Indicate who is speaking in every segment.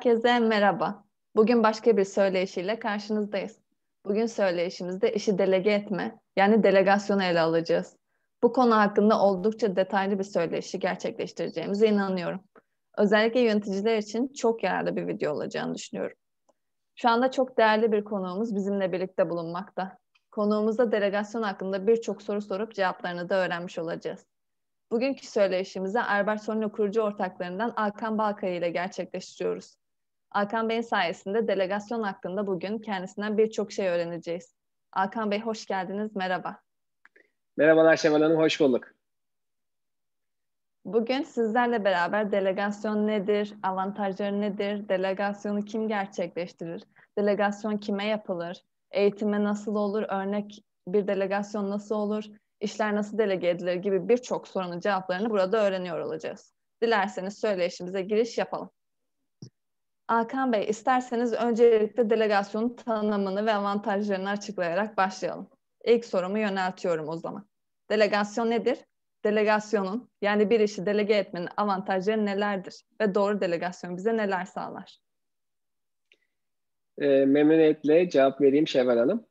Speaker 1: Herkese merhaba. Bugün başka bir söyleyişiyle karşınızdayız. Bugün söyleyişimizde işi delege etme, yani delegasyonu ele alacağız. Bu konu hakkında oldukça detaylı bir söyleşi gerçekleştireceğimize inanıyorum. Özellikle yöneticiler için çok yararlı bir video olacağını düşünüyorum. Şu anda çok değerli bir konuğumuz bizimle birlikte bulunmakta. Konuğumuzda delegasyon hakkında birçok soru sorup cevaplarını da öğrenmiş olacağız. Bugünkü söyleşimizi Albert Sonlu kurucu ortaklarından Alkan Balkaya ile gerçekleştiriyoruz. Alkan Bey'in sayesinde delegasyon hakkında bugün kendisinden birçok şey öğreneceğiz. Alkan Bey hoş geldiniz, merhaba.
Speaker 2: Merhabalar Şevval Hanım, hoş bulduk.
Speaker 1: Bugün sizlerle beraber delegasyon nedir, avantajları nedir, delegasyonu kim gerçekleştirir, delegasyon kime yapılır, eğitime nasıl olur, örnek bir delegasyon nasıl olur, işler nasıl delege edilir gibi birçok sorunun cevaplarını burada öğreniyor olacağız. Dilerseniz söyleşimize giriş yapalım. Hakan Bey, isterseniz öncelikle delegasyonun tanımını ve avantajlarını açıklayarak başlayalım. İlk sorumu yöneltiyorum o zaman. Delegasyon nedir? Delegasyonun yani bir işi delege etmenin avantajları nelerdir? Ve doğru delegasyon bize neler sağlar?
Speaker 2: E, memnuniyetle cevap vereyim Şevval Hanım.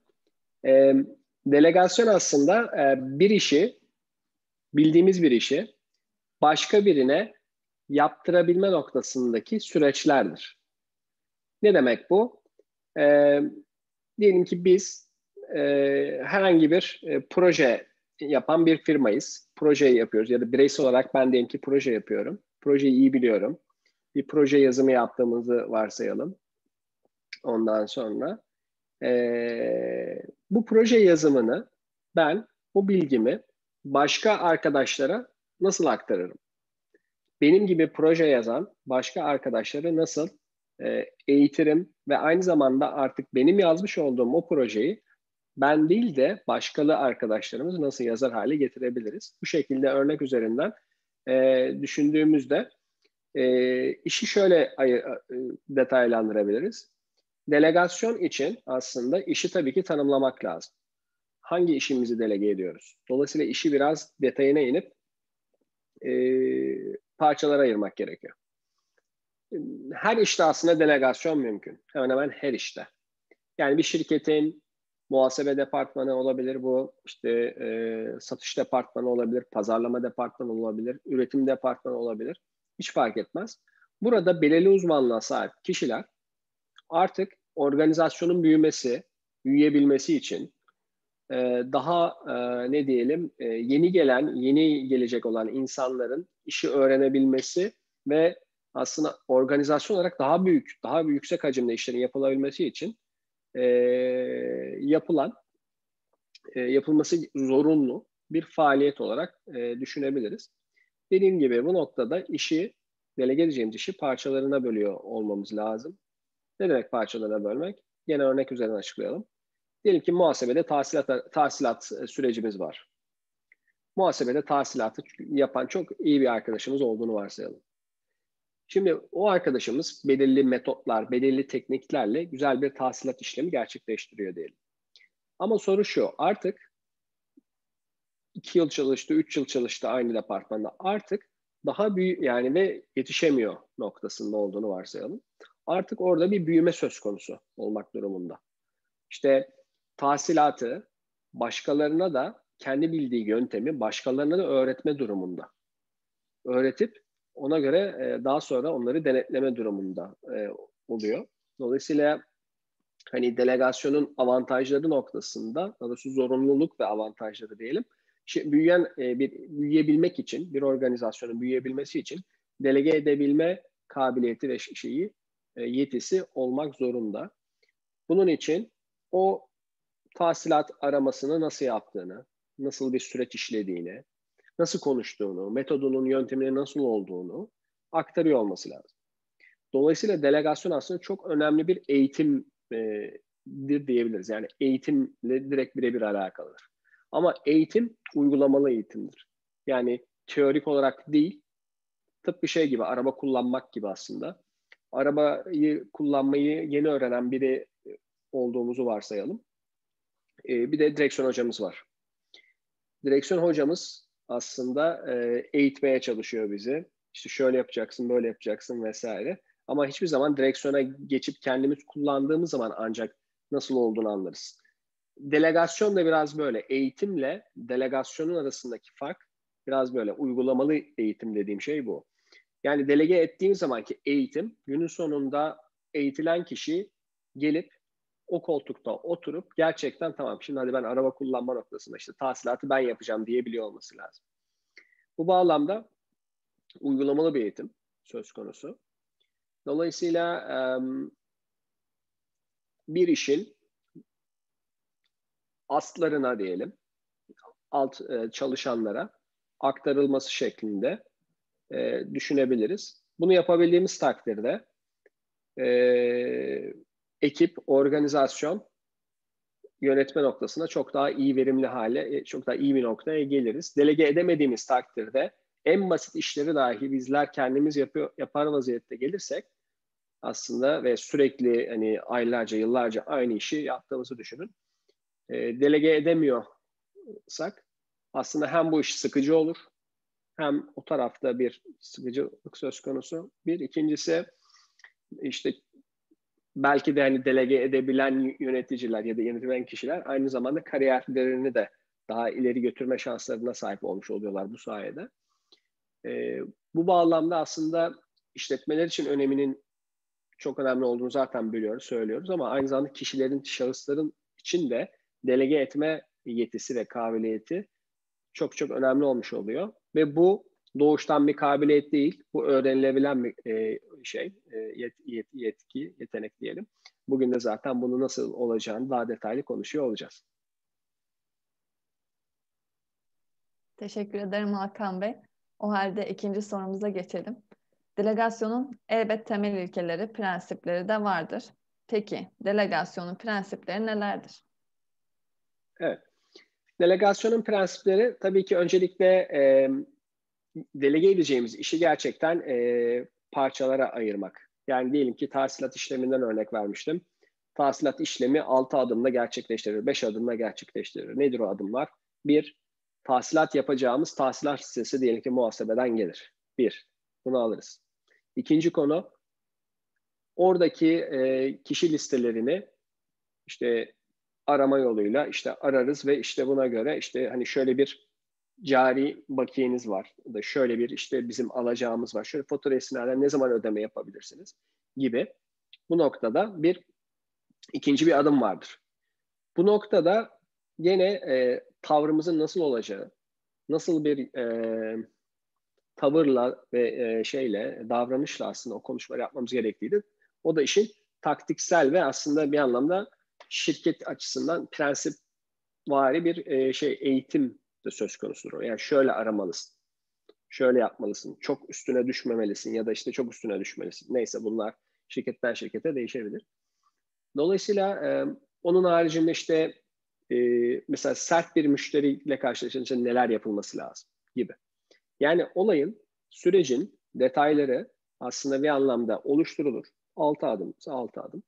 Speaker 2: E, delegasyon aslında e, bir işi, bildiğimiz bir işi başka birine yaptırabilme noktasındaki süreçlerdir. Ne demek bu? E, diyelim ki biz e, herhangi bir e, proje yapan bir firmayız. Projeyi yapıyoruz ya da bireysel olarak ben diyelim ki proje yapıyorum. Projeyi iyi biliyorum. Bir proje yazımı yaptığımızı varsayalım. Ondan sonra e, bu proje yazımını ben bu bilgimi başka arkadaşlara nasıl aktarırım? Benim gibi proje yazan başka arkadaşları nasıl e, eğitirim ve aynı zamanda artık benim yazmış olduğum o projeyi ben değil de başkalı arkadaşlarımız nasıl yazar hale getirebiliriz? Bu şekilde örnek üzerinden e, düşündüğümüzde e, işi şöyle ayı, e, detaylandırabiliriz. Delegasyon için aslında işi tabii ki tanımlamak lazım. Hangi işimizi delege ediyoruz? Dolayısıyla işi biraz detayına inip e, parçalara ayırmak gerekiyor. Her işte aslında delegasyon mümkün. Hemen hemen her işte. Yani bir şirketin muhasebe departmanı olabilir bu, işte e, satış departmanı olabilir, pazarlama departmanı olabilir, üretim departmanı olabilir. Hiç fark etmez. Burada belirli uzmanlığa sahip kişiler artık organizasyonun büyümesi, büyüyebilmesi için e, daha e, ne diyelim e, yeni gelen, yeni gelecek olan insanların işi öğrenebilmesi ve aslında organizasyon olarak daha büyük, daha yüksek hacimde işlerin yapılabilmesi için yapılan, yapılması zorunlu bir faaliyet olarak düşünebiliriz. Dediğim gibi bu noktada işi, delege edeceğimiz işi parçalarına bölüyor olmamız lazım. Ne demek parçalarına bölmek? Yine örnek üzerinden açıklayalım. Diyelim ki muhasebede tahsilat, tahsilat sürecimiz var. Muhasebede tahsilatı yapan çok iyi bir arkadaşımız olduğunu varsayalım. Şimdi o arkadaşımız belirli metotlar, belirli tekniklerle güzel bir tahsilat işlemi gerçekleştiriyor diyelim. Ama soru şu, artık iki yıl çalıştı, üç yıl çalıştı aynı departmanda. Artık daha büyük yani ve yetişemiyor noktasında olduğunu varsayalım artık orada bir büyüme söz konusu olmak durumunda. İşte tahsilatı başkalarına da kendi bildiği yöntemi başkalarına da öğretme durumunda. Öğretip ona göre e, daha sonra onları denetleme durumunda e, oluyor. Dolayısıyla hani delegasyonun avantajları noktasında, daha doğrusu zorunluluk ve avantajları diyelim. Şey, büyüyen e, bir büyüyebilmek için, bir organizasyonun büyüyebilmesi için delege edebilme kabiliyeti ve şeyi e, yetisi olmak zorunda. Bunun için o tahsilat aramasını nasıl yaptığını, nasıl bir süreç işlediğini, nasıl konuştuğunu, metodunun yönteminin nasıl olduğunu aktarıyor olması lazım. Dolayısıyla delegasyon aslında çok önemli bir eğitimdir diyebiliriz. Yani eğitimle direkt birebir alakalıdır. Ama eğitim uygulamalı eğitimdir. Yani teorik olarak değil, tıpkı şey gibi, araba kullanmak gibi aslında arabayı kullanmayı yeni öğrenen biri olduğumuzu varsayalım. E, bir de direksiyon hocamız var. Direksiyon hocamız aslında e, eğitmeye çalışıyor bizi. İşte şöyle yapacaksın, böyle yapacaksın vesaire. Ama hiçbir zaman direksiyona geçip kendimiz kullandığımız zaman ancak nasıl olduğunu anlarız. Delegasyon da biraz böyle. Eğitimle delegasyonun arasındaki fark biraz böyle. Uygulamalı eğitim dediğim şey bu. Yani delege ettiğim zamanki eğitim günün sonunda eğitilen kişi gelip o koltukta oturup gerçekten tamam şimdi hadi ben araba kullanma noktasında işte tahsilatı ben yapacağım diyebiliyor olması lazım. Bu bağlamda uygulamalı bir eğitim söz konusu. Dolayısıyla bir işin astlarına diyelim, alt çalışanlara aktarılması şeklinde düşünebiliriz. Bunu yapabildiğimiz takdirde ekip, organizasyon, yönetme noktasına çok daha iyi verimli hale, çok daha iyi bir noktaya geliriz. Delege edemediğimiz takdirde en basit işleri dahi bizler kendimiz yapıyor, yapar vaziyette gelirsek aslında ve sürekli hani aylarca, yıllarca aynı işi yaptığımızı düşünün. E, delege edemiyorsak aslında hem bu iş sıkıcı olur hem o tarafta bir sıkıcılık söz konusu. Bir ikincisi işte belki de hani delege edebilen yöneticiler ya da yönetilen kişiler aynı zamanda kariyerlerini de daha ileri götürme şanslarına sahip olmuş oluyorlar bu sayede. E, bu bağlamda aslında işletmeler için öneminin çok önemli olduğunu zaten biliyoruz, söylüyoruz ama aynı zamanda kişilerin, şahısların için de delege etme yetisi ve kabiliyeti çok çok önemli olmuş oluyor. Ve bu doğuştan bir kabiliyet değil, bu öğrenilebilen bir e, şey, e, yet, yet, yetki, yetenek diyelim. Bugün de zaten bunu nasıl olacağını daha detaylı konuşuyor olacağız.
Speaker 1: Teşekkür ederim Hakan Bey. O halde ikinci sorumuza geçelim. Delegasyonun elbet temel ilkeleri, prensipleri de vardır. Peki, delegasyonun prensipleri nelerdir?
Speaker 2: Evet. Delegasyonun prensipleri tabii ki öncelikle e, delege edeceğimiz işi gerçekten e, parçalara ayırmak. Yani diyelim ki tahsilat işleminden örnek vermiştim. Tahsilat işlemi 6 adımda gerçekleştirir, 5 adımda gerçekleştirir. Nedir o adımlar? Bir, tahsilat yapacağımız tahsilat listesi diyelim ki muhasebeden gelir. Bir, bunu alırız. İkinci konu, oradaki e, kişi listelerini işte arama yoluyla işte ararız ve işte buna göre işte hani şöyle bir cari bakiyeniz var da şöyle bir işte bizim alacağımız var. Şöyle fatura esnaden ne zaman ödeme yapabilirsiniz gibi. Bu noktada bir ikinci bir adım vardır. Bu noktada yine e, tavrımızın nasıl olacağı, nasıl bir e, tavırla ve e, şeyle, davranışla aslında o konuşmaları yapmamız gerektiğiydi. O da işin taktiksel ve aslında bir anlamda şirket açısından prensip vari bir e, şey eğitim de söz konusudur. Yani şöyle aramalısın, şöyle yapmalısın, çok üstüne düşmemelisin ya da işte çok üstüne düşmelisin. Neyse bunlar şirketten şirkete değişebilir. Dolayısıyla e, onun haricinde işte e, mesela sert bir müşteriyle karşılaşınca neler yapılması lazım gibi. Yani olayın, sürecin detayları aslında bir anlamda oluşturulur. Altı adım, altı adım.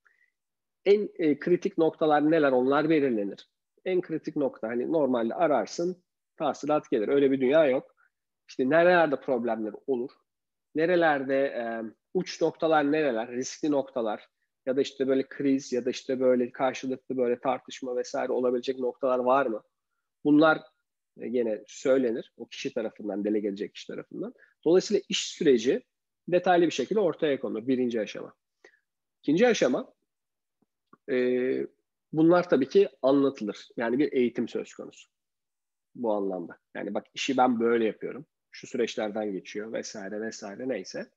Speaker 2: En e, kritik noktalar neler onlar belirlenir. En kritik nokta hani normalde ararsın, tahsilat gelir. Öyle bir dünya yok. İşte nerelerde problemler olur? Nerelerde e, uç noktalar nereler? Riskli noktalar ya da işte böyle kriz ya da işte böyle karşılıklı böyle tartışma vesaire olabilecek noktalar var mı? Bunlar e, yine söylenir. O kişi tarafından, dele gelecek kişi tarafından. Dolayısıyla iş süreci detaylı bir şekilde ortaya konur. Birinci aşama. İkinci aşama e, bunlar tabii ki anlatılır. Yani bir eğitim söz konusu bu anlamda. Yani bak işi ben böyle yapıyorum. Şu süreçlerden geçiyor vesaire vesaire neyse.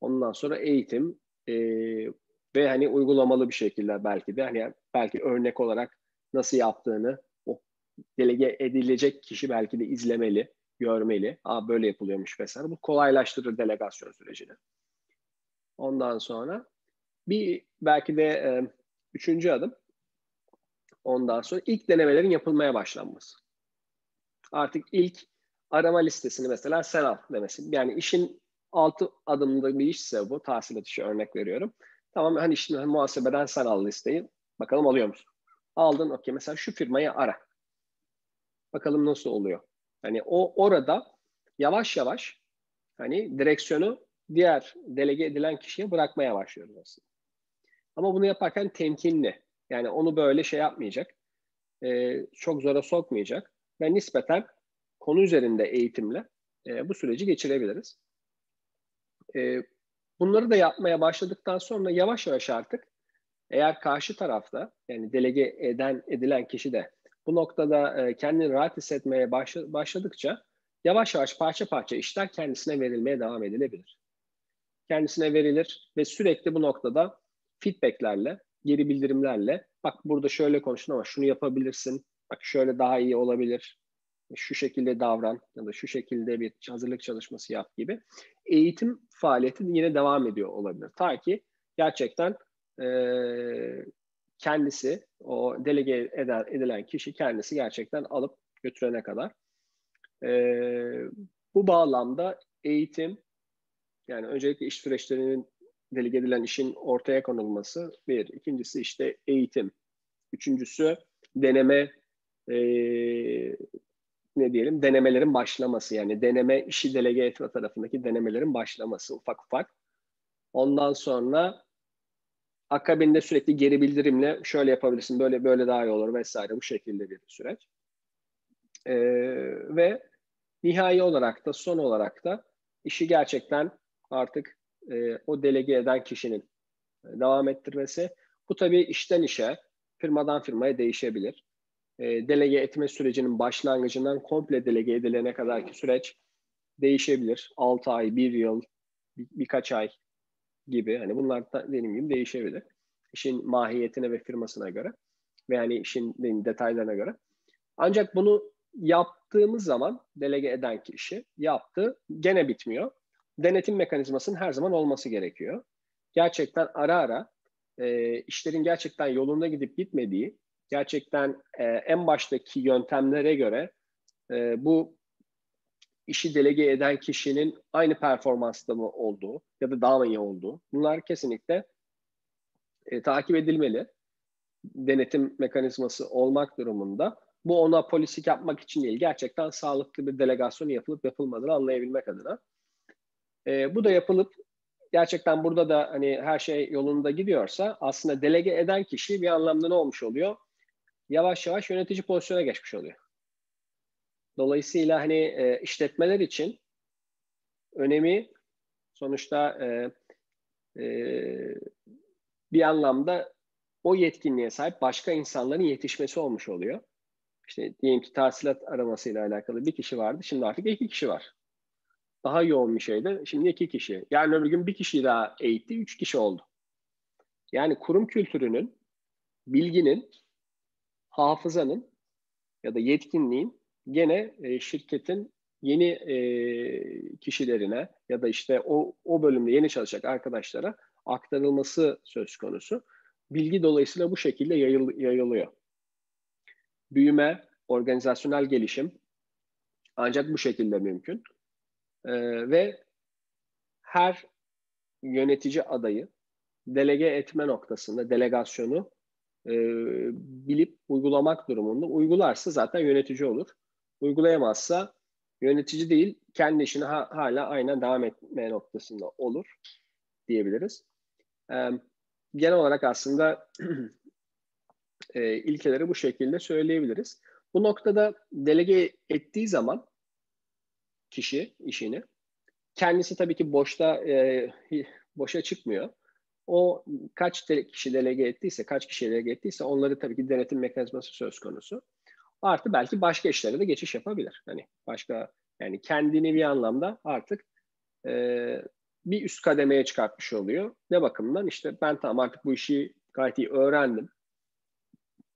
Speaker 2: Ondan sonra eğitim e, ve hani uygulamalı bir şekilde belki de hani belki örnek olarak nasıl yaptığını o delege edilecek kişi belki de izlemeli, görmeli. Aa böyle yapılıyormuş vesaire. Bu kolaylaştırır delegasyon sürecini. Ondan sonra bir belki de e, üçüncü adım ondan sonra ilk denemelerin yapılmaya başlanması. Artık ilk arama listesini mesela sen al demesi. Yani işin altı adımda bir işse bu tahsilat işi örnek veriyorum. Tamam hani şimdi muhasebeden sen al listeyi. Bakalım alıyor musun? Aldın okey mesela şu firmayı ara. Bakalım nasıl oluyor. Hani o orada yavaş yavaş hani direksiyonu diğer delege edilen kişiye bırakmaya başlıyoruz aslında. Ama bunu yaparken temkinli. Yani onu böyle şey yapmayacak. E, çok zora sokmayacak. Ve nispeten konu üzerinde eğitimle e, bu süreci geçirebiliriz. E, bunları da yapmaya başladıktan sonra yavaş yavaş artık eğer karşı tarafta yani delege eden edilen kişi de bu noktada e, kendini rahat hissetmeye başladıkça yavaş yavaş parça parça işler kendisine verilmeye devam edilebilir. Kendisine verilir ve sürekli bu noktada feedbacklerle, geri bildirimlerle bak burada şöyle konuştun ama şunu yapabilirsin, bak şöyle daha iyi olabilir, şu şekilde davran ya da şu şekilde bir hazırlık çalışması yap gibi eğitim faaliyeti yine devam ediyor olabilir. Ta ki gerçekten e, kendisi o delege eder, edilen kişi kendisi gerçekten alıp götürene kadar. E, bu bağlamda eğitim yani öncelikle iş süreçlerinin delege edilen işin ortaya konulması bir. İkincisi işte eğitim. Üçüncüsü deneme e, ne diyelim denemelerin başlaması yani deneme işi delege etme tarafındaki denemelerin başlaması ufak ufak. Ondan sonra akabinde sürekli geri bildirimle şöyle yapabilirsin, böyle böyle daha iyi olur vesaire bu şekilde bir süreç. Ee, ve nihai olarak da son olarak da işi gerçekten artık e, o delege eden kişinin devam ettirmesi. Bu tabii işten işe, firmadan firmaya değişebilir. E, delege etme sürecinin başlangıcından komple delege edilene kadarki süreç değişebilir. 6 ay, 1 yıl, bir, birkaç ay gibi. Hani bunlar da dediğim gibi değişebilir. İşin mahiyetine ve firmasına göre ve yani işin detaylarına göre. Ancak bunu yaptığımız zaman delege eden kişi yaptı gene bitmiyor. Denetim mekanizmasının her zaman olması gerekiyor. Gerçekten ara ara e, işlerin gerçekten yolunda gidip gitmediği, gerçekten e, en baştaki yöntemlere göre e, bu işi delege eden kişinin aynı performansta mı olduğu ya da daha mı iyi olduğu bunlar kesinlikle e, takip edilmeli. Denetim mekanizması olmak durumunda. Bu ona polislik yapmak için değil, gerçekten sağlıklı bir delegasyon yapılıp yapılmadığını anlayabilmek adına. E, bu da yapılıp gerçekten burada da hani her şey yolunda gidiyorsa aslında delege eden kişi bir anlamda ne olmuş oluyor? Yavaş yavaş yönetici pozisyona geçmiş oluyor. Dolayısıyla hani e, işletmeler için önemi sonuçta e, e, bir anlamda o yetkinliğe sahip başka insanların yetişmesi olmuş oluyor. İşte diyelim ki tahsilat aramasıyla alakalı bir kişi vardı. Şimdi artık iki kişi var. Daha yoğun bir şeydi. Şimdi iki kişi. Yani öbür gün bir kişi daha eğitti. Üç kişi oldu. Yani kurum kültürünün, bilginin, hafızanın ya da yetkinliğin gene e, şirketin yeni e, kişilerine ya da işte o, o bölümde yeni çalışacak arkadaşlara aktarılması söz konusu. Bilgi dolayısıyla bu şekilde yayıl, yayılıyor. Büyüme, organizasyonel gelişim ancak bu şekilde mümkün. E, ve her yönetici adayı delege etme noktasında delegasyonu e, bilip uygulamak durumunda. Uygularsa zaten yönetici olur. Uygulayamazsa yönetici değil, kendi işini ha, hala aynen devam etme noktasında olur diyebiliriz. E, genel olarak aslında e, ilkeleri bu şekilde söyleyebiliriz. Bu noktada delege ettiği zaman kişi işini kendisi tabii ki boşta e, boşa çıkmıyor. O kaç kişi delege ettiyse, kaç kişi delege ettiyse onları tabii ki denetim mekanizması söz konusu. Artı belki başka işlere de geçiş yapabilir. Hani başka yani kendini bir anlamda artık e, bir üst kademeye çıkartmış oluyor. Ne bakımdan? İşte ben tamam artık bu işi gayet iyi öğrendim.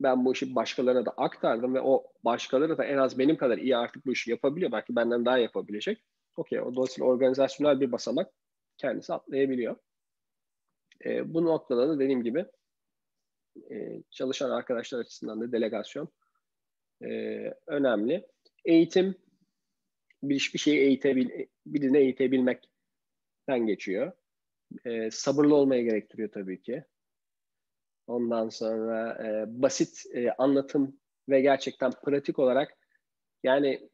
Speaker 2: Ben bu işi başkalarına da aktardım ve o başkaları da en az benim kadar iyi artık bu işi yapabiliyor. Belki benden daha yapabilecek. Okey, o dolayısıyla organizasyonel bir basamak kendisi atlayabiliyor. E, bu noktada da dediğim gibi e, çalışan arkadaşlar açısından da delegasyon e, önemli. Eğitim bir, bir şeyi eğitebil, birine eğitebilmekten geçiyor. E, sabırlı olmaya gerektiriyor tabii ki. Ondan sonra e, basit e, anlatım ve gerçekten pratik olarak yani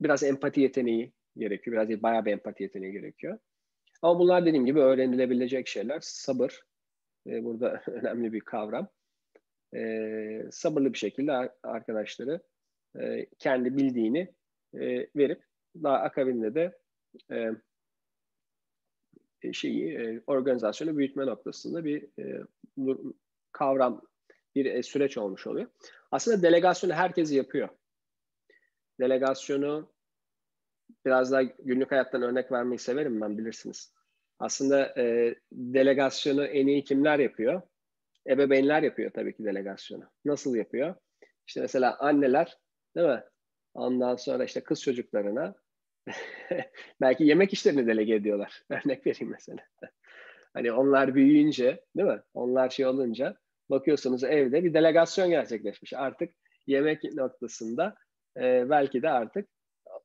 Speaker 2: biraz empati yeteneği, gerekiyor. Biraz değil, bayağı bir empati yeteneği gerekiyor. Ama bunlar dediğim gibi öğrenilebilecek şeyler. Sabır e, burada önemli bir kavram. E, sabırlı bir şekilde arkadaşları e, kendi bildiğini e, verip daha akabinde de e, e şeyi e, organizasyonu büyütme noktasında bir e, kavram bir e, süreç olmuş oluyor. Aslında delegasyonu herkes yapıyor. Delegasyonu biraz daha günlük hayattan örnek vermeyi severim ben bilirsiniz. Aslında e, delegasyonu en iyi kimler yapıyor? Ebeveynler yapıyor tabii ki delegasyonu. Nasıl yapıyor? İşte mesela anneler değil mi? Ondan sonra işte kız çocuklarına belki yemek işlerini delege ediyorlar. Örnek vereyim mesela. hani onlar büyüyünce değil mi? Onlar şey olunca bakıyorsunuz evde bir delegasyon gerçekleşmiş. Artık yemek noktasında e, belki de artık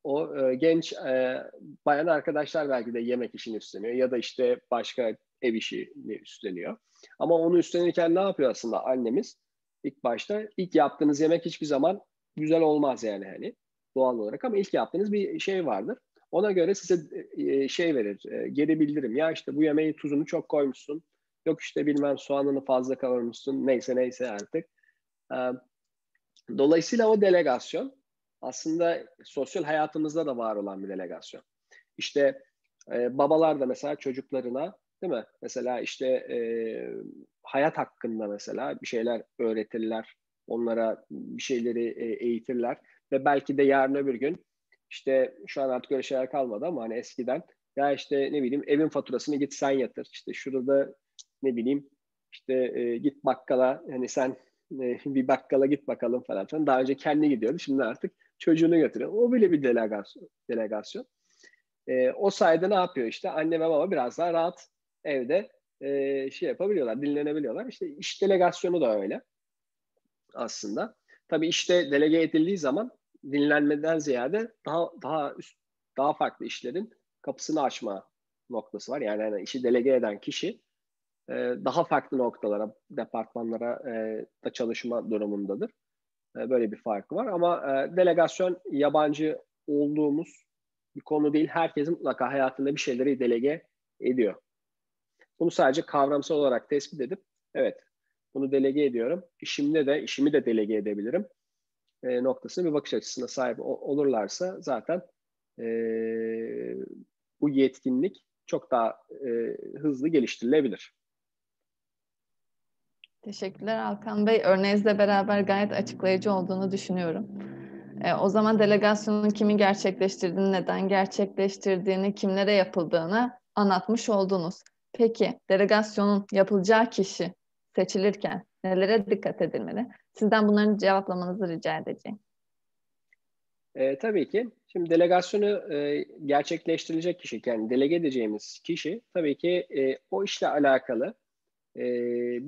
Speaker 2: o e, genç e, bayan arkadaşlar belki de yemek işini üstleniyor ya da işte başka ev işini üstleniyor. Ama onu üstlenirken ne yapıyor aslında annemiz? İlk başta ilk yaptığınız yemek hiçbir zaman güzel olmaz yani hani doğal olarak ama ilk yaptığınız bir şey vardır. Ona göre size e, şey verir, e, geri bildirim. Ya işte bu yemeğin tuzunu çok koymuşsun. Yok işte bilmem soğanını fazla kavurmuşsun. Neyse neyse artık. E, dolayısıyla o delegasyon aslında sosyal hayatımızda da var olan bir delegasyon. İşte babalar da mesela çocuklarına değil mi? Mesela işte e, hayat hakkında mesela bir şeyler öğretirler. Onlara bir şeyleri e, eğitirler. Ve belki de yarın öbür gün işte şu an artık öyle şeyler kalmadı ama hani eskiden ya işte ne bileyim evin faturasını git sen yatır. İşte şurada ne bileyim işte e, git bakkala hani sen e, bir bakkala git bakalım falan filan. Daha önce kendi gidiyordu. Şimdi artık çocuğunu götürüyor. O bile bir delegasyon. delegasyon. E, o sayede ne yapıyor işte anne ve baba biraz daha rahat evde e, şey yapabiliyorlar, dinlenebiliyorlar. İşte iş delegasyonu da öyle aslında. Tabii işte delege edildiği zaman dinlenmeden ziyade daha daha üst, daha farklı işlerin kapısını açma noktası var. Yani, yani işi delege eden kişi e, daha farklı noktalara, departmanlara e, da çalışma durumundadır. E, böyle bir farkı var ama e, delegasyon yabancı olduğumuz bir konu değil. Herkesin mutlaka hayatında bir şeyleri delege ediyor. Bunu sadece kavramsal olarak tespit edip evet bunu delege ediyorum. İşimde de işimi de delege edebilirim e, noktasına bir bakış açısına sahip olurlarsa zaten e, bu yetkinlik çok daha e, hızlı geliştirilebilir.
Speaker 1: Teşekkürler Alkan Bey. Örneğinizle beraber gayet açıklayıcı olduğunu düşünüyorum. E, o zaman delegasyonun kimin gerçekleştirdiğini, neden gerçekleştirdiğini, kimlere yapıldığını anlatmış oldunuz. Peki delegasyonun yapılacağı kişi seçilirken nelere dikkat edilmeli? Sizden bunların cevaplamanızı rica edeceğim.
Speaker 2: E, tabii ki. Şimdi delegasyonu e, gerçekleştirilecek kişi, yani delege edeceğimiz kişi tabii ki e, o işle alakalı e,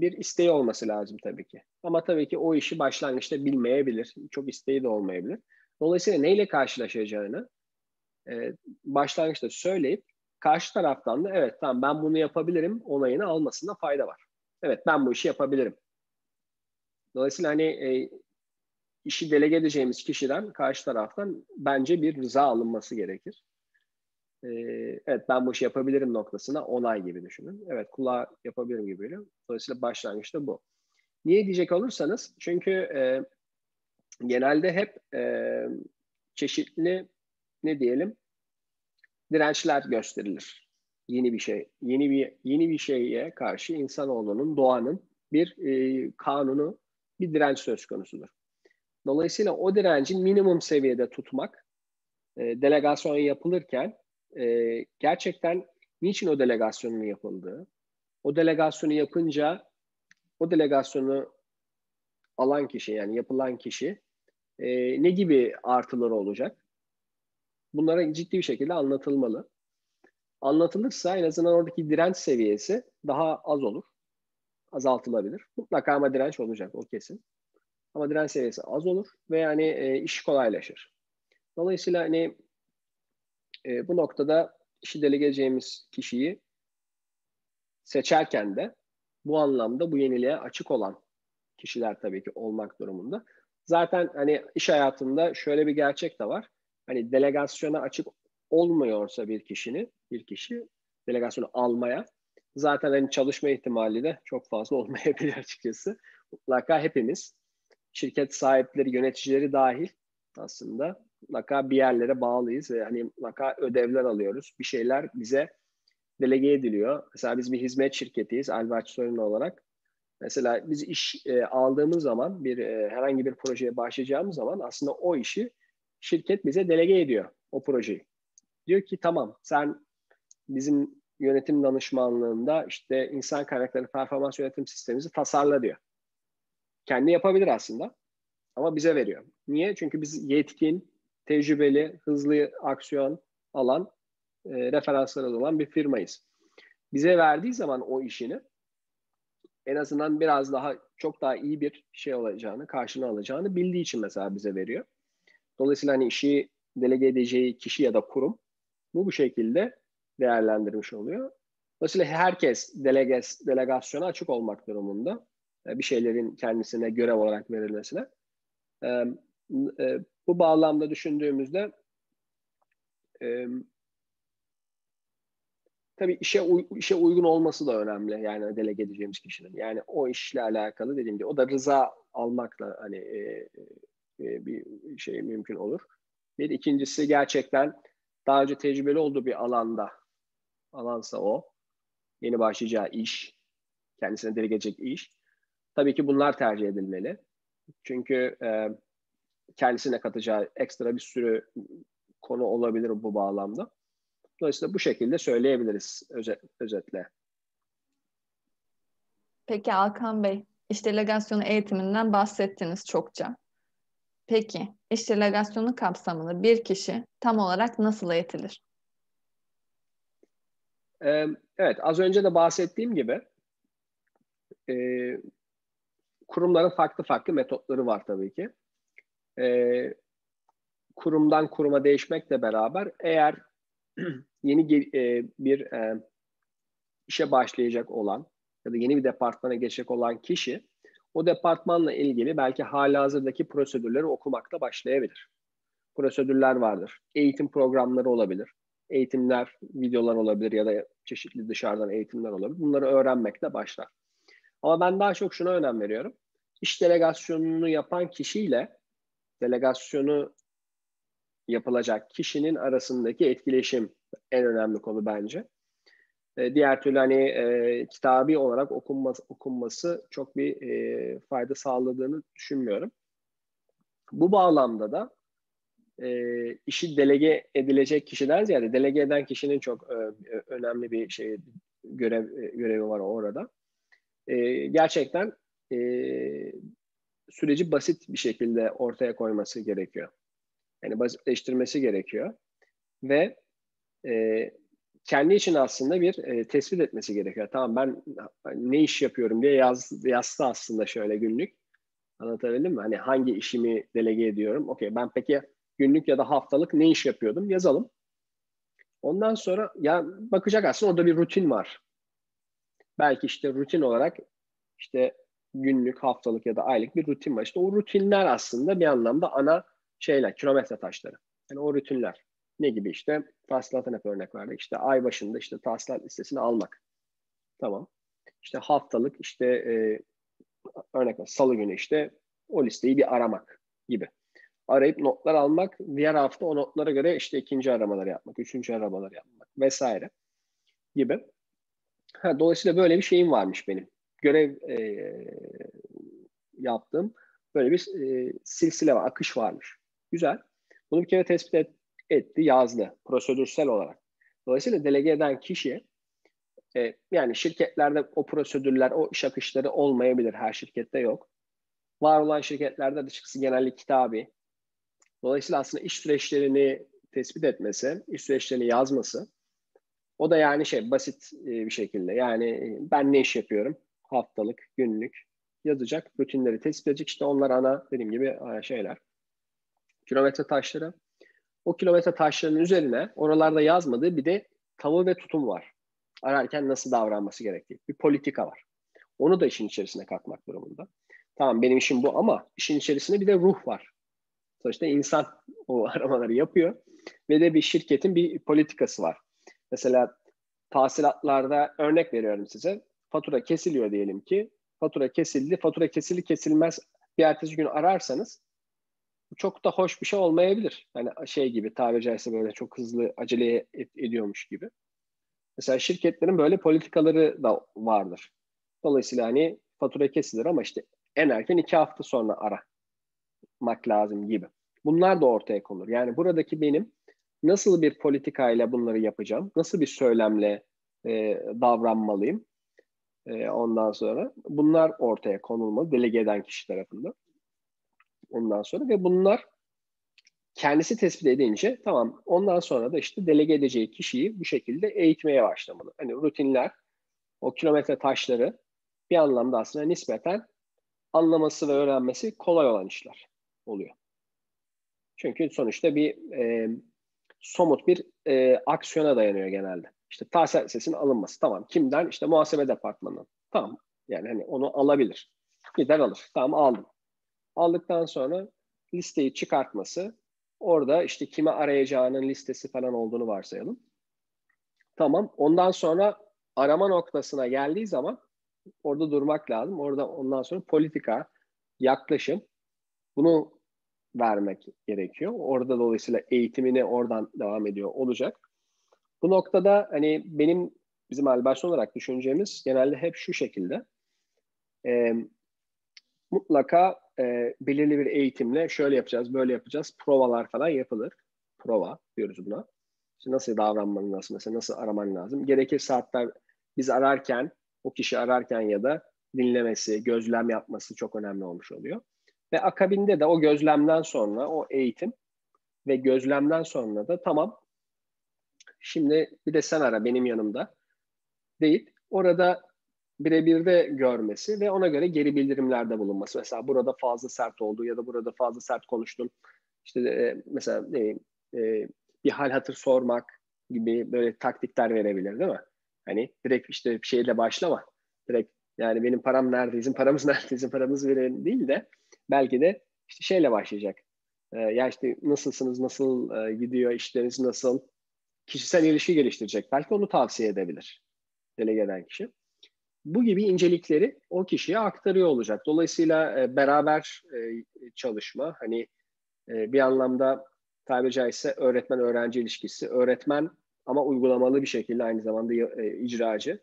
Speaker 2: bir isteği olması lazım tabii ki. Ama tabii ki o işi başlangıçta bilmeyebilir. Çok isteği de olmayabilir. Dolayısıyla neyle karşılaşacağını e, başlangıçta söyleyip karşı taraftan da evet tamam ben bunu yapabilirim onayını almasında fayda var. Evet ben bu işi yapabilirim. Dolayısıyla hani e, işi delege edeceğimiz kişiden karşı taraftan bence bir rıza alınması gerekir. E, evet ben bu işi yapabilirim noktasına onay gibi düşünün. Evet kulağa yapabilirim gibi. Dolayısıyla başlangıçta bu. Niye diyecek olursanız çünkü e, genelde hep e, çeşitli ne diyelim dirençler gösterilir. Yeni bir şey, yeni bir yeni bir şeye karşı insanoğlunun doğanın bir e, kanunu, bir direnç söz konusudur. Dolayısıyla o direnci minimum seviyede tutmak, e, delegasyon yapılırken e, gerçekten niçin o delegasyonun yapıldığı, o delegasyonu yapınca o delegasyonu alan kişi yani yapılan kişi e, ne gibi artıları olacak? bunlara ciddi bir şekilde anlatılmalı. Anlatılırsa en azından oradaki direnç seviyesi daha az olur. Azaltılabilir. Mutlaka ama direnç olacak o kesin. Ama direnç seviyesi az olur ve yani e, iş kolaylaşır. Dolayısıyla hani e, bu noktada işi delegeceğimiz kişiyi seçerken de bu anlamda bu yeniliğe açık olan kişiler tabii ki olmak durumunda. Zaten hani iş hayatında şöyle bir gerçek de var hani delegasyona açık olmuyorsa bir kişinin, bir kişi delegasyonu almaya zaten hani çalışma ihtimali de çok fazla olmayabilir açıkçası. Mutlaka hepimiz şirket sahipleri, yöneticileri dahil aslında mutlaka bir yerlere bağlıyız ve hani mutlaka ödevler alıyoruz. Bir şeyler bize delege ediliyor. Mesela biz bir hizmet şirketiyiz Albaç Sorun olarak. Mesela biz iş e, aldığımız zaman bir e, herhangi bir projeye başlayacağımız zaman aslında o işi şirket bize delege ediyor o projeyi. Diyor ki tamam sen bizim yönetim danışmanlığında işte insan kaynakları performans yönetim sistemimizi tasarla diyor. Kendi yapabilir aslında ama bize veriyor. Niye? Çünkü biz yetkin, tecrübeli, hızlı aksiyon alan, e, referansları olan bir firmayız. Bize verdiği zaman o işini en azından biraz daha çok daha iyi bir şey olacağını, karşını alacağını bildiği için mesela bize veriyor. Dolayısıyla hani işi delege edeceği kişi ya da kurum bu bu şekilde değerlendirmiş oluyor. Dolayısıyla herkes deleges, delegasyona açık olmak durumunda e, bir şeylerin kendisine görev olarak verilmesine. E, e, bu bağlamda düşündüğümüzde tabii işe işe uygun olması da önemli yani delege edeceğimiz kişinin. Yani o işle alakalı dediğim gibi o da rıza almakla hani e, e, bir şey mümkün olur. Bir ikincisi gerçekten daha önce tecrübeli olduğu bir alanda alansa o yeni başlayacağı iş kendisine delege edecek iş. Tabii ki bunlar tercih edilmeli. Çünkü e, kendisine katacağı ekstra bir sürü konu olabilir bu bağlamda. Dolayısıyla bu şekilde söyleyebiliriz özet, özetle.
Speaker 1: Peki Alkan Bey, iş delegasyonu eğitiminden bahsettiniz çokça. Peki, iş delegasyonu kapsamını bir kişi tam olarak nasıl eğitilir?
Speaker 2: Ee, evet, az önce de bahsettiğim gibi e, kurumların farklı farklı metotları var tabii ki. E, kurumdan kuruma değişmekle beraber eğer yeni e, bir e, işe başlayacak olan ya da yeni bir departmana geçecek olan kişi o departmanla ilgili belki hala hazırdaki prosedürleri okumakta başlayabilir. Prosedürler vardır. Eğitim programları olabilir. Eğitimler, videolar olabilir ya da çeşitli dışarıdan eğitimler olabilir. Bunları öğrenmekte başlar. Ama ben daha çok şuna önem veriyorum. İş delegasyonunu yapan kişiyle delegasyonu yapılacak kişinin arasındaki etkileşim en önemli konu bence. E, diğer türlü hani e, kitabi olarak okunması, okunması çok bir e, fayda sağladığını düşünmüyorum. Bu bağlamda da e, işi delege edilecek kişiden ziyade delege eden kişinin çok e, önemli bir şey görev e, görevi var orada. E, gerçekten e, süreci basit bir şekilde ortaya koyması gerekiyor. Yani basitleştirmesi gerekiyor. Ve e, kendi için aslında bir e, tespit etmesi gerekiyor. Tamam ben ne iş yapıyorum diye yaz, yazsa aslında şöyle günlük. Anlatabildim mi? Hani hangi işimi delege ediyorum? Okey ben peki günlük ya da haftalık ne iş yapıyordum? Yazalım. Ondan sonra ya bakacak aslında orada bir rutin var. Belki işte rutin olarak işte günlük, haftalık ya da aylık bir rutin var. İşte o rutinler aslında bir anlamda ana şeyler, kilometre taşları. Yani o rutinler. Ne gibi işte? Tahsilatın hep örnek verdik. İşte ay başında işte tahsilat listesini almak. Tamam. İşte haftalık işte e, örnek ver, salı günü işte o listeyi bir aramak gibi. Arayıp notlar almak, diğer hafta o notlara göre işte ikinci aramaları yapmak, üçüncü aramaları yapmak vesaire gibi. Ha, dolayısıyla böyle bir şeyim varmış benim. Görev e, yaptığım böyle bir e, silsile var, akış varmış. Güzel. Bunu bir kere tespit et, etti, yazdı prosedürsel olarak. Dolayısıyla delege eden kişi e, yani şirketlerde o prosedürler, o iş akışları olmayabilir. Her şirkette yok. Var olan şirketlerde açıkçası genellikle kitabi. Dolayısıyla aslında iş süreçlerini tespit etmesi, iş süreçlerini yazması o da yani şey basit e, bir şekilde. Yani e, ben ne iş yapıyorum? Haftalık, günlük yazacak. Rutinleri tespit edecek. İşte onlar ana dediğim gibi şeyler. Kilometre taşları. O kilometre taşlarının üzerine oralarda yazmadığı bir de tavır ve tutum var. Ararken nasıl davranması gerektiği. Bir politika var. Onu da işin içerisine katmak durumunda. Tamam benim işim bu ama işin içerisinde bir de ruh var. Sonuçta insan o aramaları yapıyor ve de bir şirketin bir politikası var. Mesela tahsilatlarda örnek veriyorum size. Fatura kesiliyor diyelim ki. Fatura kesildi. Fatura kesildi kesilmez bir ertesi gün ararsanız çok da hoş bir şey olmayabilir. Hani şey gibi tabiri caizse böyle çok hızlı acele ed- ediyormuş gibi. Mesela şirketlerin böyle politikaları da vardır. Dolayısıyla hani fatura kesilir ama işte en erken iki hafta sonra aramak lazım gibi. Bunlar da ortaya konur. Yani buradaki benim nasıl bir politikayla bunları yapacağım, nasıl bir söylemle e, davranmalıyım e, ondan sonra bunlar ortaya konulmalı delege eden kişi tarafından. Ondan sonra ve bunlar kendisi tespit edince tamam ondan sonra da işte delege edeceği kişiyi bu şekilde eğitmeye başlamalı. Hani rutinler, o kilometre taşları bir anlamda aslında nispeten anlaması ve öğrenmesi kolay olan işler oluyor. Çünkü sonuçta bir e, somut bir e, aksiyona dayanıyor genelde. İşte tahsil sesinin alınması. Tamam. Kimden? İşte muhasebe departmanından. Tamam. Yani hani onu alabilir. Gider alır. Tamam aldım. Aldıktan sonra listeyi çıkartması. Orada işte kime arayacağının listesi falan olduğunu varsayalım. Tamam. Ondan sonra arama noktasına geldiği zaman orada durmak lazım. Orada ondan sonra politika, yaklaşım bunu vermek gerekiyor. Orada dolayısıyla eğitimini oradan devam ediyor olacak. Bu noktada hani benim bizim Alberson olarak düşüncemiz genelde hep şu şekilde. E, mutlaka e, belirli bir eğitimle şöyle yapacağız, böyle yapacağız. Provalar falan yapılır. Prova diyoruz buna. İşte nasıl davranman lazım, mesela nasıl araman lazım. Gerekirse hatta biz ararken, o kişi ararken ya da dinlemesi, gözlem yapması çok önemli olmuş oluyor. Ve akabinde de o gözlemden sonra o eğitim ve gözlemden sonra da tamam şimdi bir de sen ara benim yanımda deyip orada birebir de görmesi ve ona göre geri bildirimlerde bulunması. Mesela burada fazla sert oldu ya da burada fazla sert konuştun. İşte e, mesela e, e, bir hal hatır sormak gibi böyle taktikler verebilir değil mi? Hani direkt işte bir şeyle başlama. Direkt yani benim param nerede, bizim paramız nerede, bizim paramız verelim değil de belki de işte şeyle başlayacak. Ee, ya işte nasılsınız, nasıl e, gidiyor, işleriniz nasıl? Kişisel ilişki geliştirecek. Belki onu tavsiye edebilir delege eden kişi. Bu gibi incelikleri o kişiye aktarıyor olacak. Dolayısıyla e, beraber e, çalışma, hani e, bir anlamda tabiri caizse öğretmen-öğrenci ilişkisi, öğretmen ama uygulamalı bir şekilde aynı zamanda e, icracı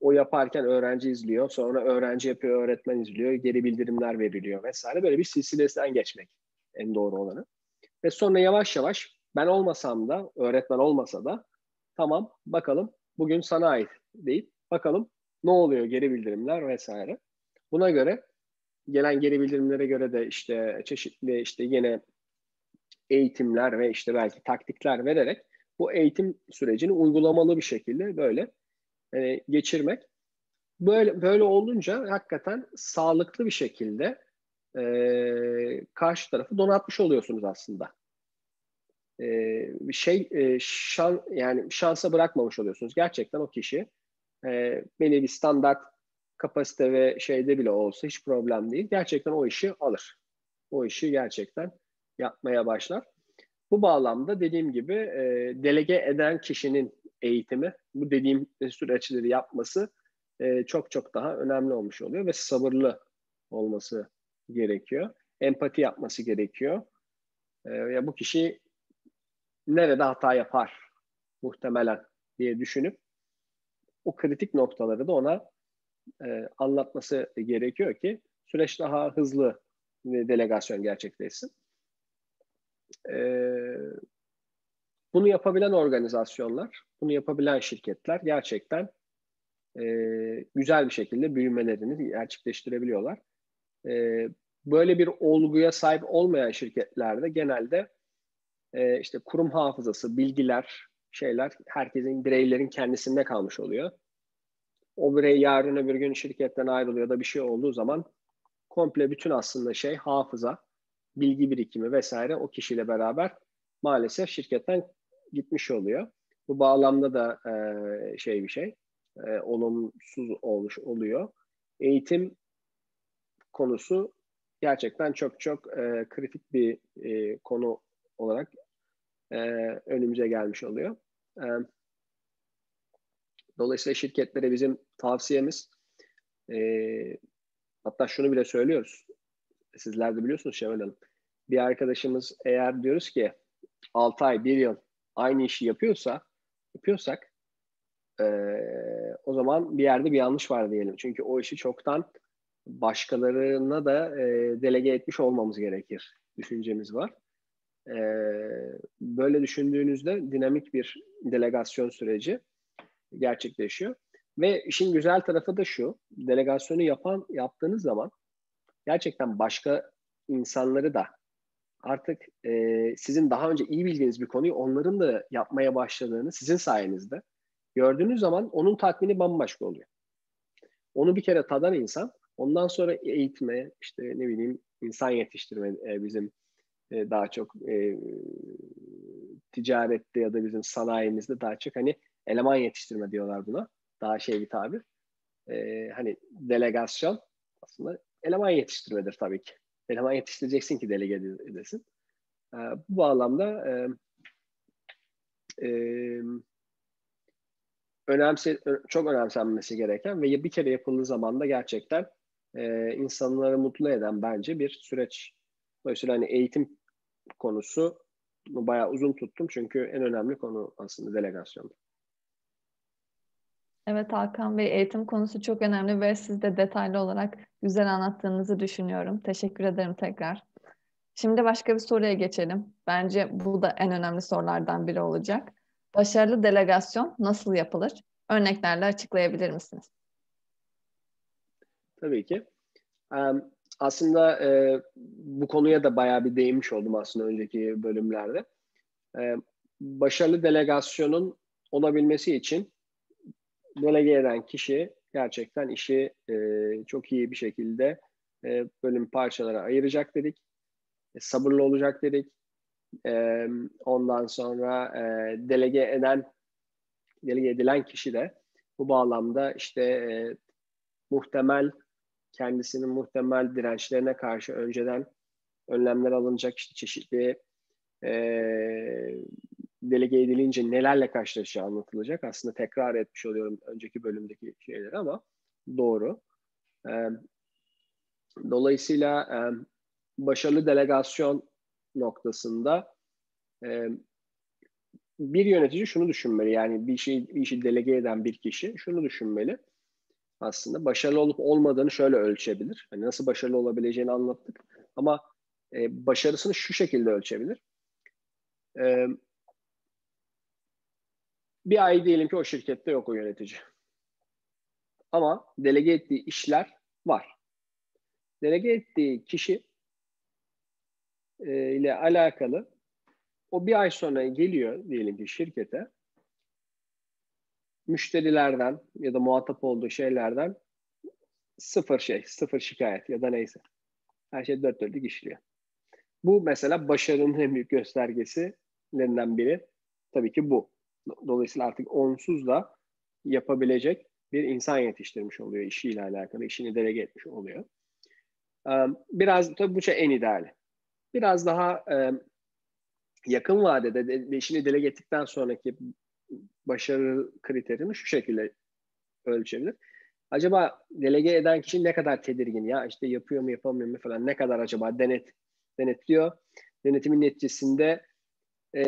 Speaker 2: o yaparken öğrenci izliyor. Sonra öğrenci yapıyor, öğretmen izliyor. Geri bildirimler veriliyor vesaire. Böyle bir silsilesinden geçmek en doğru olanı. Ve sonra yavaş yavaş ben olmasam da, öğretmen olmasa da tamam bakalım bugün sana ait deyip bakalım ne oluyor geri bildirimler vesaire. Buna göre gelen geri bildirimlere göre de işte çeşitli işte yine eğitimler ve işte belki taktikler vererek bu eğitim sürecini uygulamalı bir şekilde böyle e, geçirmek. Böyle böyle olunca hakikaten sağlıklı bir şekilde e, karşı tarafı donatmış oluyorsunuz aslında. E, bir şey e, şan yani şansa bırakmamış oluyorsunuz. Gerçekten o kişi e, belli bir standart kapasite ve şeyde bile olsa hiç problem değil. Gerçekten o işi alır. O işi gerçekten yapmaya başlar. Bu bağlamda dediğim gibi e, delege eden kişinin eğitimi, bu dediğim süreçleri yapması e, çok çok daha önemli olmuş oluyor ve sabırlı olması gerekiyor. Empati yapması gerekiyor. E, ya bu kişi nerede hata yapar muhtemelen diye düşünüp o kritik noktaları da ona e, anlatması gerekiyor ki süreç daha hızlı delegasyon gerçekleşsin. E, bunu yapabilen organizasyonlar, bunu yapabilen şirketler gerçekten e, güzel bir şekilde büyümelerini gerçekleştirebiliyorlar. E, böyle bir olguya sahip olmayan şirketlerde genelde e, işte kurum hafızası, bilgiler, şeyler herkesin, bireylerin kendisinde kalmış oluyor. O birey yarın öbür gün şirketten ayrılıyor da bir şey olduğu zaman komple bütün aslında şey hafıza, bilgi birikimi vesaire o kişiyle beraber maalesef şirketten gitmiş oluyor. Bu bağlamda da e, şey bir şey, e, olumsuz olmuş oluyor. Eğitim konusu gerçekten çok çok e, kritik bir e, konu olarak e, önümüze gelmiş oluyor. E, dolayısıyla şirketlere bizim tavsiyemiz e, hatta şunu bile söylüyoruz. Sizler de biliyorsunuz Şevval Hanım. Bir arkadaşımız eğer diyoruz ki 6 ay, 1 yıl aynı işi yapıyorsa yapıyorsak e, o zaman bir yerde bir yanlış var diyelim. Çünkü o işi çoktan başkalarına da e, delege etmiş olmamız gerekir düşüncemiz var. E, böyle düşündüğünüzde dinamik bir delegasyon süreci gerçekleşiyor. Ve işin güzel tarafı da şu, delegasyonu yapan yaptığınız zaman gerçekten başka insanları da artık e, sizin daha önce iyi bildiğiniz bir konuyu onların da yapmaya başladığını sizin sayenizde gördüğünüz zaman onun tatmini bambaşka oluyor. Onu bir kere tadan insan ondan sonra eğitme işte ne bileyim insan yetiştirme e, bizim e, daha çok e, ticarette ya da bizim sanayimizde daha çok hani eleman yetiştirme diyorlar buna. Daha şey bir tabir. E, hani delegasyon aslında eleman yetiştirmedir tabii ki. Eleman yetiştireceksin ki delege edesin. E, bu bağlamda e, e, önemse, çok önemsenmesi gereken ve bir kere yapıldığı zaman da gerçekten e, insanları mutlu eden bence bir süreç. Dolayısıyla hani eğitim konusu bayağı uzun tuttum çünkü en önemli konu aslında delegasyon.
Speaker 1: Evet Hakan Bey eğitim konusu çok önemli ve siz de detaylı olarak güzel anlattığınızı düşünüyorum. Teşekkür ederim tekrar. Şimdi başka bir soruya geçelim. Bence bu da en önemli sorulardan biri olacak. Başarılı delegasyon nasıl yapılır? Örneklerle açıklayabilir misiniz?
Speaker 2: Tabii ki. Aslında e, bu konuya da bayağı bir değinmiş oldum aslında önceki bölümlerde. E, başarılı delegasyonun olabilmesi için delege eden kişi gerçekten işi e, çok iyi bir şekilde e, bölüm parçalara ayıracak dedik. E, sabırlı olacak dedik. E, ondan sonra e, delege eden delege edilen kişi de bu bağlamda işte e, muhtemel kendisinin muhtemel dirençlerine karşı önceden önlemler alınacak işte çeşitli e, delege edilince nelerle karşılaşacağı anlatılacak. Aslında tekrar etmiş oluyorum önceki bölümdeki şeyleri ama doğru. E, dolayısıyla e, başarılı delegasyon noktasında e, bir yönetici şunu düşünmeli yani bir şey bir işi delege eden bir kişi şunu düşünmeli aslında başarılı olup olmadığını şöyle ölçebilir. Hani nasıl başarılı olabileceğini anlattık ama e, başarısını şu şekilde ölçebilir. E, bir ay diyelim ki o şirkette yok o yönetici. Ama delege ettiği işler var. Delege ettiği kişi e, ile alakalı o bir ay sonra geliyor diyelim ki şirkete müşterilerden ya da muhatap olduğu şeylerden sıfır şey, sıfır şikayet ya da neyse. Her şey dört dörtlük işliyor. Bu mesela başarının en büyük göstergesilerinden biri tabii ki bu. Dolayısıyla artık onsuz da yapabilecek bir insan yetiştirmiş oluyor işiyle alakalı, işini delege etmiş oluyor. Biraz tabii bu şey en ideali. Biraz daha yakın vadede işini delege ettikten sonraki başarı kriterini şu şekilde ölçebilir. Acaba delege eden kişi ne kadar tedirgin ya işte yapıyor mu yapamıyor mu falan ne kadar acaba denet denetliyor. Denetimin neticesinde e,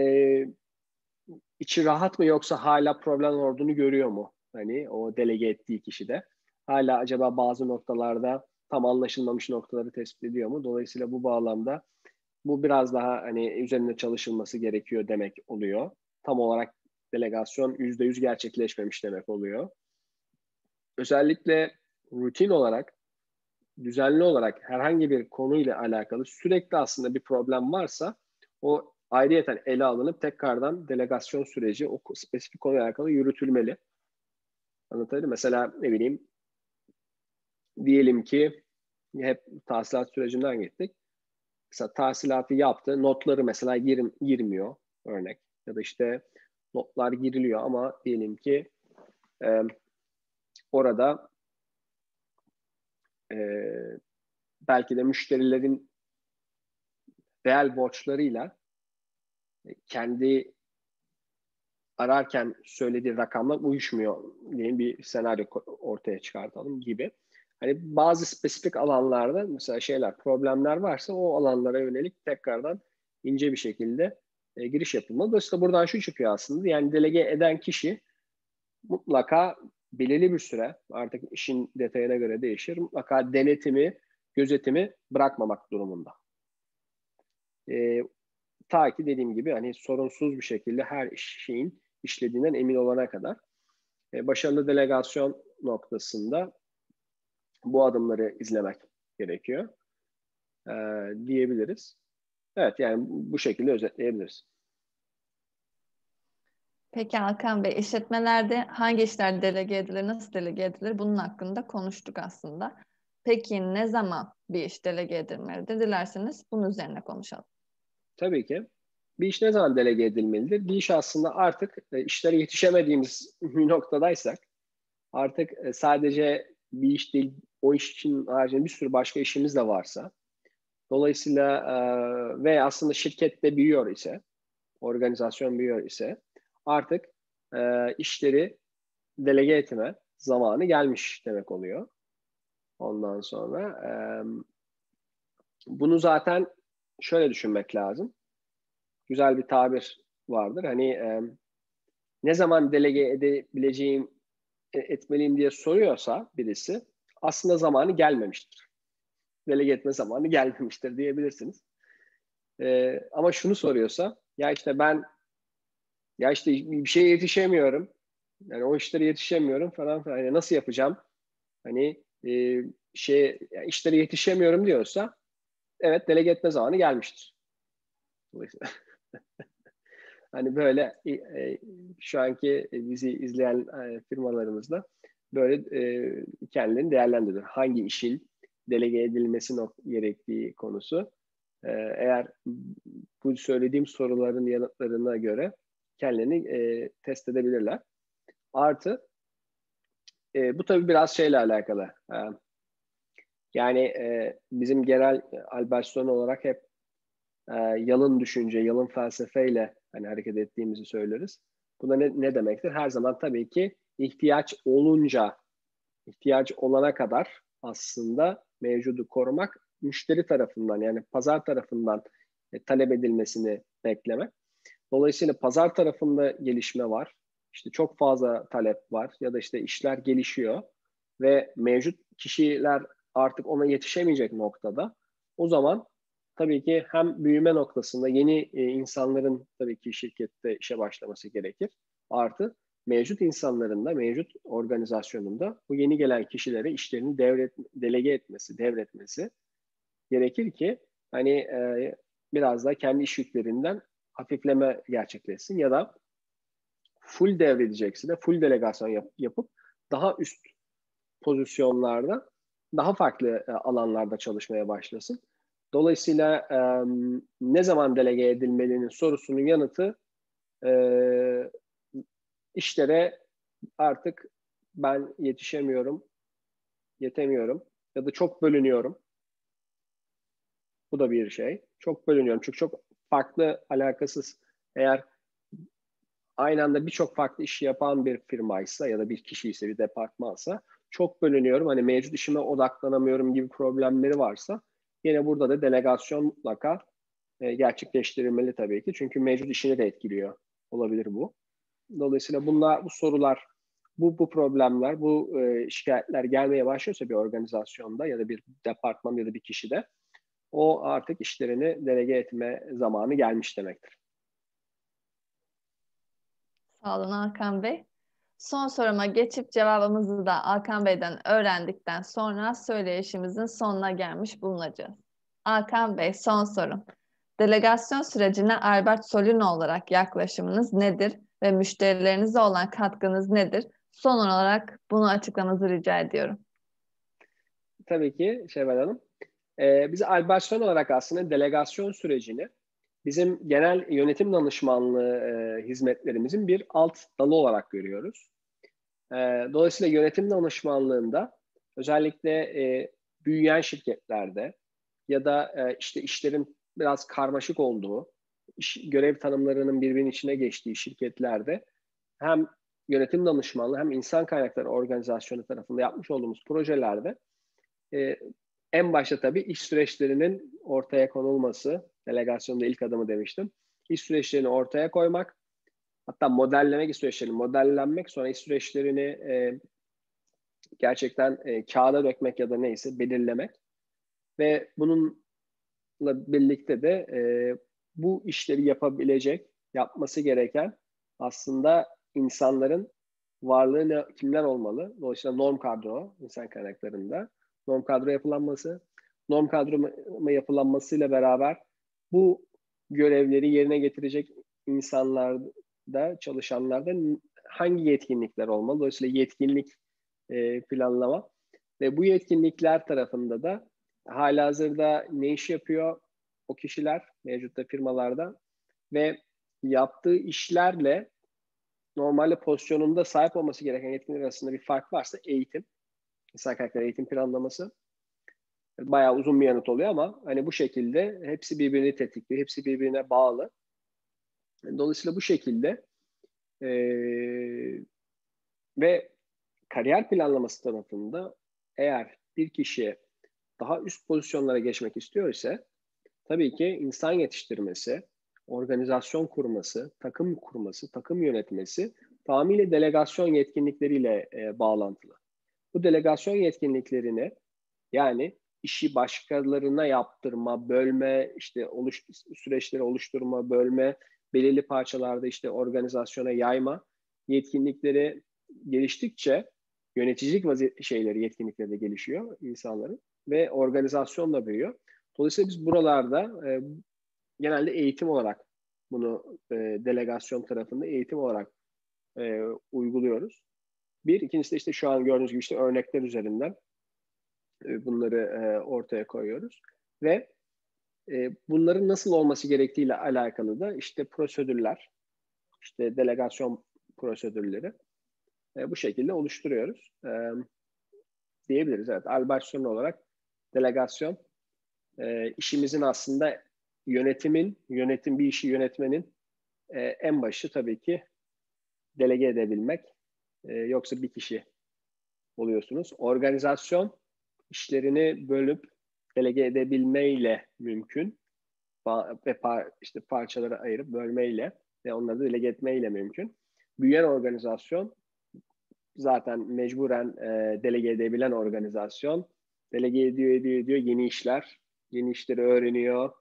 Speaker 2: içi rahat mı yoksa hala problem olduğunu görüyor mu? Hani o delege ettiği kişi de. Hala acaba bazı noktalarda tam anlaşılmamış noktaları tespit ediyor mu? Dolayısıyla bu bağlamda bu biraz daha hani üzerinde çalışılması gerekiyor demek oluyor. Tam olarak delegasyon %100 gerçekleşmemiş demek oluyor. Özellikle rutin olarak, düzenli olarak herhangi bir konuyla alakalı sürekli aslında bir problem varsa o ayrıyeten ele alınıp tekrardan delegasyon süreci o spesifik konuyla alakalı yürütülmeli. Anlatabildim Mesela ne bileyim diyelim ki hep tahsilat sürecinden gittik. Mesela tahsilatı yaptı. Notları mesela gir, girmiyor örnek. Ya da işte notlar giriliyor ama diyelim ki e, orada e, belki de müşterilerin reel borçlarıyla kendi ararken söylediği rakamlar uyuşmuyor diye bir senaryo ortaya çıkartalım gibi. Hani bazı spesifik alanlarda mesela şeyler, problemler varsa o alanlara yönelik tekrardan ince bir şekilde e, giriş yapılmalı. Dolayısıyla buradan şu çıkıyor aslında. Yani delege eden kişi mutlaka belirli bir süre artık işin detayına göre değişir. Mutlaka denetimi, gözetimi bırakmamak durumunda. E, ta ki dediğim gibi hani sorunsuz bir şekilde her şeyin işlediğinden emin olana kadar. E, başarılı delegasyon noktasında bu adımları izlemek gerekiyor e, diyebiliriz. Evet yani bu şekilde özetleyebiliriz.
Speaker 1: Peki Hakan Bey, işletmelerde hangi işler delege edilir, nasıl delege edilir? Bunun hakkında konuştuk aslında. Peki ne zaman bir iş delege edilmelidir? Dilerseniz bunun üzerine konuşalım.
Speaker 2: Tabii ki. Bir iş ne zaman delege edilmelidir? Bir iş aslında artık e, işlere yetişemediğimiz bir noktadaysak artık e, sadece bir iş değil, o iş için haricinde bir sürü başka işimiz de varsa dolayısıyla e, ve aslında şirkette büyüyor ise organizasyon büyüyor ise artık işleri delege etme zamanı gelmiş demek oluyor. Ondan sonra bunu zaten şöyle düşünmek lazım güzel bir tabir vardır. Hani e, ne zaman delege edebileceğim, e, etmeliyim diye soruyorsa birisi aslında zamanı gelmemiştir. Delege etme zamanı gelmemiştir diyebilirsiniz. E, ama şunu soruyorsa ya işte ben ya işte bir şeye yetişemiyorum. Yani o işlere yetişemiyorum falan falan. Yani nasıl yapacağım? Hani e, şey yani işlere yetişemiyorum diyorsa evet delege etme zamanı gelmiştir. Dolayısıyla hani böyle e, e, şu anki bizi izleyen e, firmalarımızda böyle e, kendilerini değerlendiriyor. Hangi işin delege edilmesi gerektiği konusu. E, eğer bu söylediğim soruların yanıtlarına göre kendilerini e, test edebilirler. Artı e, bu tabii biraz şeyle alakalı. E, yani e, bizim genel Albertson olarak hep e, yalın düşünce, yalın felsefeyle hani hareket ettiğimizi söyleriz. Bu da ne, ne demektir? Her zaman tabii ki ihtiyaç olunca, ihtiyaç olana kadar aslında mevcudu korumak müşteri tarafından yani pazar tarafından e, talep edilmesini beklemek. Dolayısıyla pazar tarafında gelişme var. İşte çok fazla talep var ya da işte işler gelişiyor ve mevcut kişiler artık ona yetişemeyecek noktada o zaman tabii ki hem büyüme noktasında yeni e, insanların tabii ki şirkette işe başlaması gerekir. Artı mevcut insanların da mevcut organizasyonunda bu yeni gelen kişilere işlerini devret, delege etmesi, devretmesi gerekir ki hani e, biraz da kendi iş yüklerinden hafifleme gerçekleşsin ya da full devredecekse de full delegasyon yap, yapıp daha üst pozisyonlarda daha farklı e, alanlarda çalışmaya başlasın. Dolayısıyla e, ne zaman delege edilmelinin sorusunun yanıtı e, işlere artık ben yetişemiyorum, yetemiyorum ya da çok bölünüyorum. Bu da bir şey. Çok bölünüyorum çünkü çok farklı, alakasız eğer aynı anda birçok farklı işi yapan bir firmaysa ya da bir kişi ise bir departmansa çok bölünüyorum. Hani mevcut işime odaklanamıyorum gibi problemleri varsa Yine burada da delegasyon mutlaka e, gerçekleştirilmeli tabii ki. Çünkü mevcut işini de etkiliyor olabilir bu. Dolayısıyla bunlar, bu sorular, bu, bu problemler, bu e, şikayetler gelmeye başlıyorsa bir organizasyonda ya da bir departman ya da bir kişide o artık işlerini delege etme zamanı gelmiş demektir.
Speaker 1: Sağ olun Hakan Bey. Son soruma geçip cevabımızı da Hakan Bey'den öğrendikten sonra söyleyişimizin sonuna gelmiş bulunacağız. Hakan Bey son sorum. Delegasyon sürecine Albert Solino olarak yaklaşımınız nedir ve müşterilerinize olan katkınız nedir? Son olarak bunu açıklamanızı rica ediyorum.
Speaker 2: Tabii ki Şevval Hanım. Ee, biz Albert Solino olarak aslında delegasyon sürecini bizim genel yönetim danışmanlığı e, hizmetlerimizin bir alt dalı olarak görüyoruz. E, dolayısıyla yönetim danışmanlığında özellikle e, büyüyen şirketlerde ya da e, işte işlerin biraz karmaşık olduğu iş, görev tanımlarının birbirinin içine geçtiği şirketlerde hem yönetim danışmanlığı hem insan kaynakları organizasyonu tarafında yapmış olduğumuz projelerde e, en başta tabii iş süreçlerinin ortaya konulması, delegasyonda ilk adımı demiştim. İş süreçlerini ortaya koymak, hatta modellemek iş süreçlerini modellenmek, sonra iş süreçlerini e, gerçekten e, kağıda dökmek ya da neyse belirlemek ve bununla birlikte de e, bu işleri yapabilecek, yapması gereken aslında insanların varlığı kimler olmalı? Dolayısıyla norm kadro insan kaynaklarında norm kadro yapılanması, norm kadro yapılanmasıyla beraber bu görevleri yerine getirecek insanlarda, çalışanlarda hangi yetkinlikler olmalı? Dolayısıyla yetkinlik e, planlama ve bu yetkinlikler tarafında da halihazırda ne iş yapıyor o kişiler mevcutta firmalarda ve yaptığı işlerle normalde pozisyonunda sahip olması gereken yetkinlik arasında bir fark varsa eğitim, insan kaynakları eğitim planlaması bayağı uzun bir yanıt oluyor ama hani bu şekilde hepsi birbirini tetikliyor, hepsi birbirine bağlı. Dolayısıyla bu şekilde e, ve kariyer planlaması tarafında eğer bir kişiye daha üst pozisyonlara geçmek istiyor ise tabii ki insan yetiştirmesi, organizasyon kurması, takım kurması, takım yönetmesi tamamıyla delegasyon yetkinlikleriyle e, bağlantılı. Bu delegasyon yetkinliklerini yani işi başkalarına yaptırma, bölme, işte oluş, süreçleri oluşturma, bölme, belirli parçalarda işte organizasyona yayma yetkinlikleri geliştikçe yöneticilik vaziyet şeyleri, yetkinlikleri de gelişiyor insanların ve organizasyon da büyüyor. Dolayısıyla biz buralarda e, genelde eğitim olarak bunu e, delegasyon tarafında eğitim olarak e, uyguluyoruz. Bir, ikincisi de işte şu an gördüğünüz gibi işte örnekler üzerinden e, bunları e, ortaya koyuyoruz. Ve e, bunların nasıl olması gerektiğiyle alakalı da işte prosedürler, işte delegasyon prosedürleri e, bu şekilde oluşturuyoruz. E, diyebiliriz. Evet, albertasyon olarak delegasyon e, işimizin aslında yönetimin, yönetim bir işi yönetmenin e, en başı tabii ki delege edebilmek. E, yoksa bir kişi oluyorsunuz. Organizasyon işlerini bölüp delege edebilmeyle mümkün. Ve par, işte parçaları ayırıp bölmeyle ve onları da delege etmeyle mümkün. Büyüyen organizasyon zaten mecburen e, delege edebilen organizasyon. Delege ediyor, ediyor, ediyor. Yeni işler, yeni işleri öğreniyor.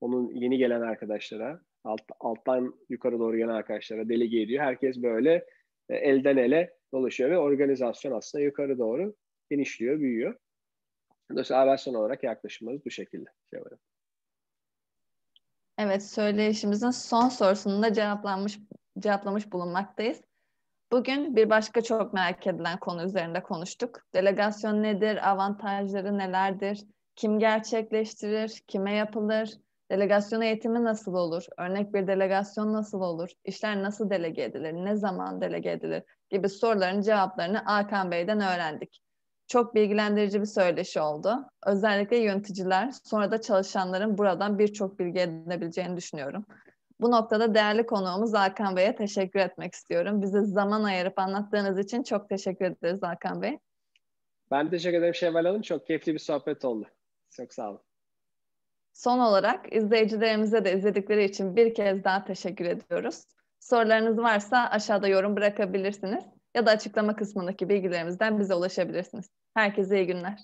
Speaker 2: Onun yeni gelen arkadaşlara, alt, alttan yukarı doğru gelen arkadaşlara delege ediyor. Herkes böyle e, elden ele dolaşıyor ve organizasyon aslında yukarı doğru genişliyor, büyüyor. Dolayısıyla aversion olarak yaklaşımımız bu şekilde.
Speaker 1: Evet, söyleyişimizin son sorusunu da cevaplanmış, cevaplamış bulunmaktayız. Bugün bir başka çok merak edilen konu üzerinde konuştuk. Delegasyon nedir, avantajları nelerdir, kim gerçekleştirir, kime yapılır, delegasyon eğitimi nasıl olur, örnek bir delegasyon nasıl olur, işler nasıl delege edilir, ne zaman delege edilir gibi soruların cevaplarını Hakan Bey'den öğrendik. Çok bilgilendirici bir söyleşi oldu. Özellikle yöneticiler, sonra da çalışanların buradan birçok bilgi edinebileceğini düşünüyorum. Bu noktada değerli konuğumuz Hakan Bey'e teşekkür etmek istiyorum. Bize zaman ayırıp anlattığınız için çok teşekkür ederiz Hakan Bey.
Speaker 2: Ben teşekkür ederim Şevval Hanım. Çok keyifli bir sohbet oldu. Çok sağ olun.
Speaker 1: Son olarak izleyicilerimize de izledikleri için bir kez daha teşekkür ediyoruz. Sorularınız varsa aşağıda yorum bırakabilirsiniz ya da açıklama kısmındaki bilgilerimizden bize ulaşabilirsiniz. Herkese iyi günler.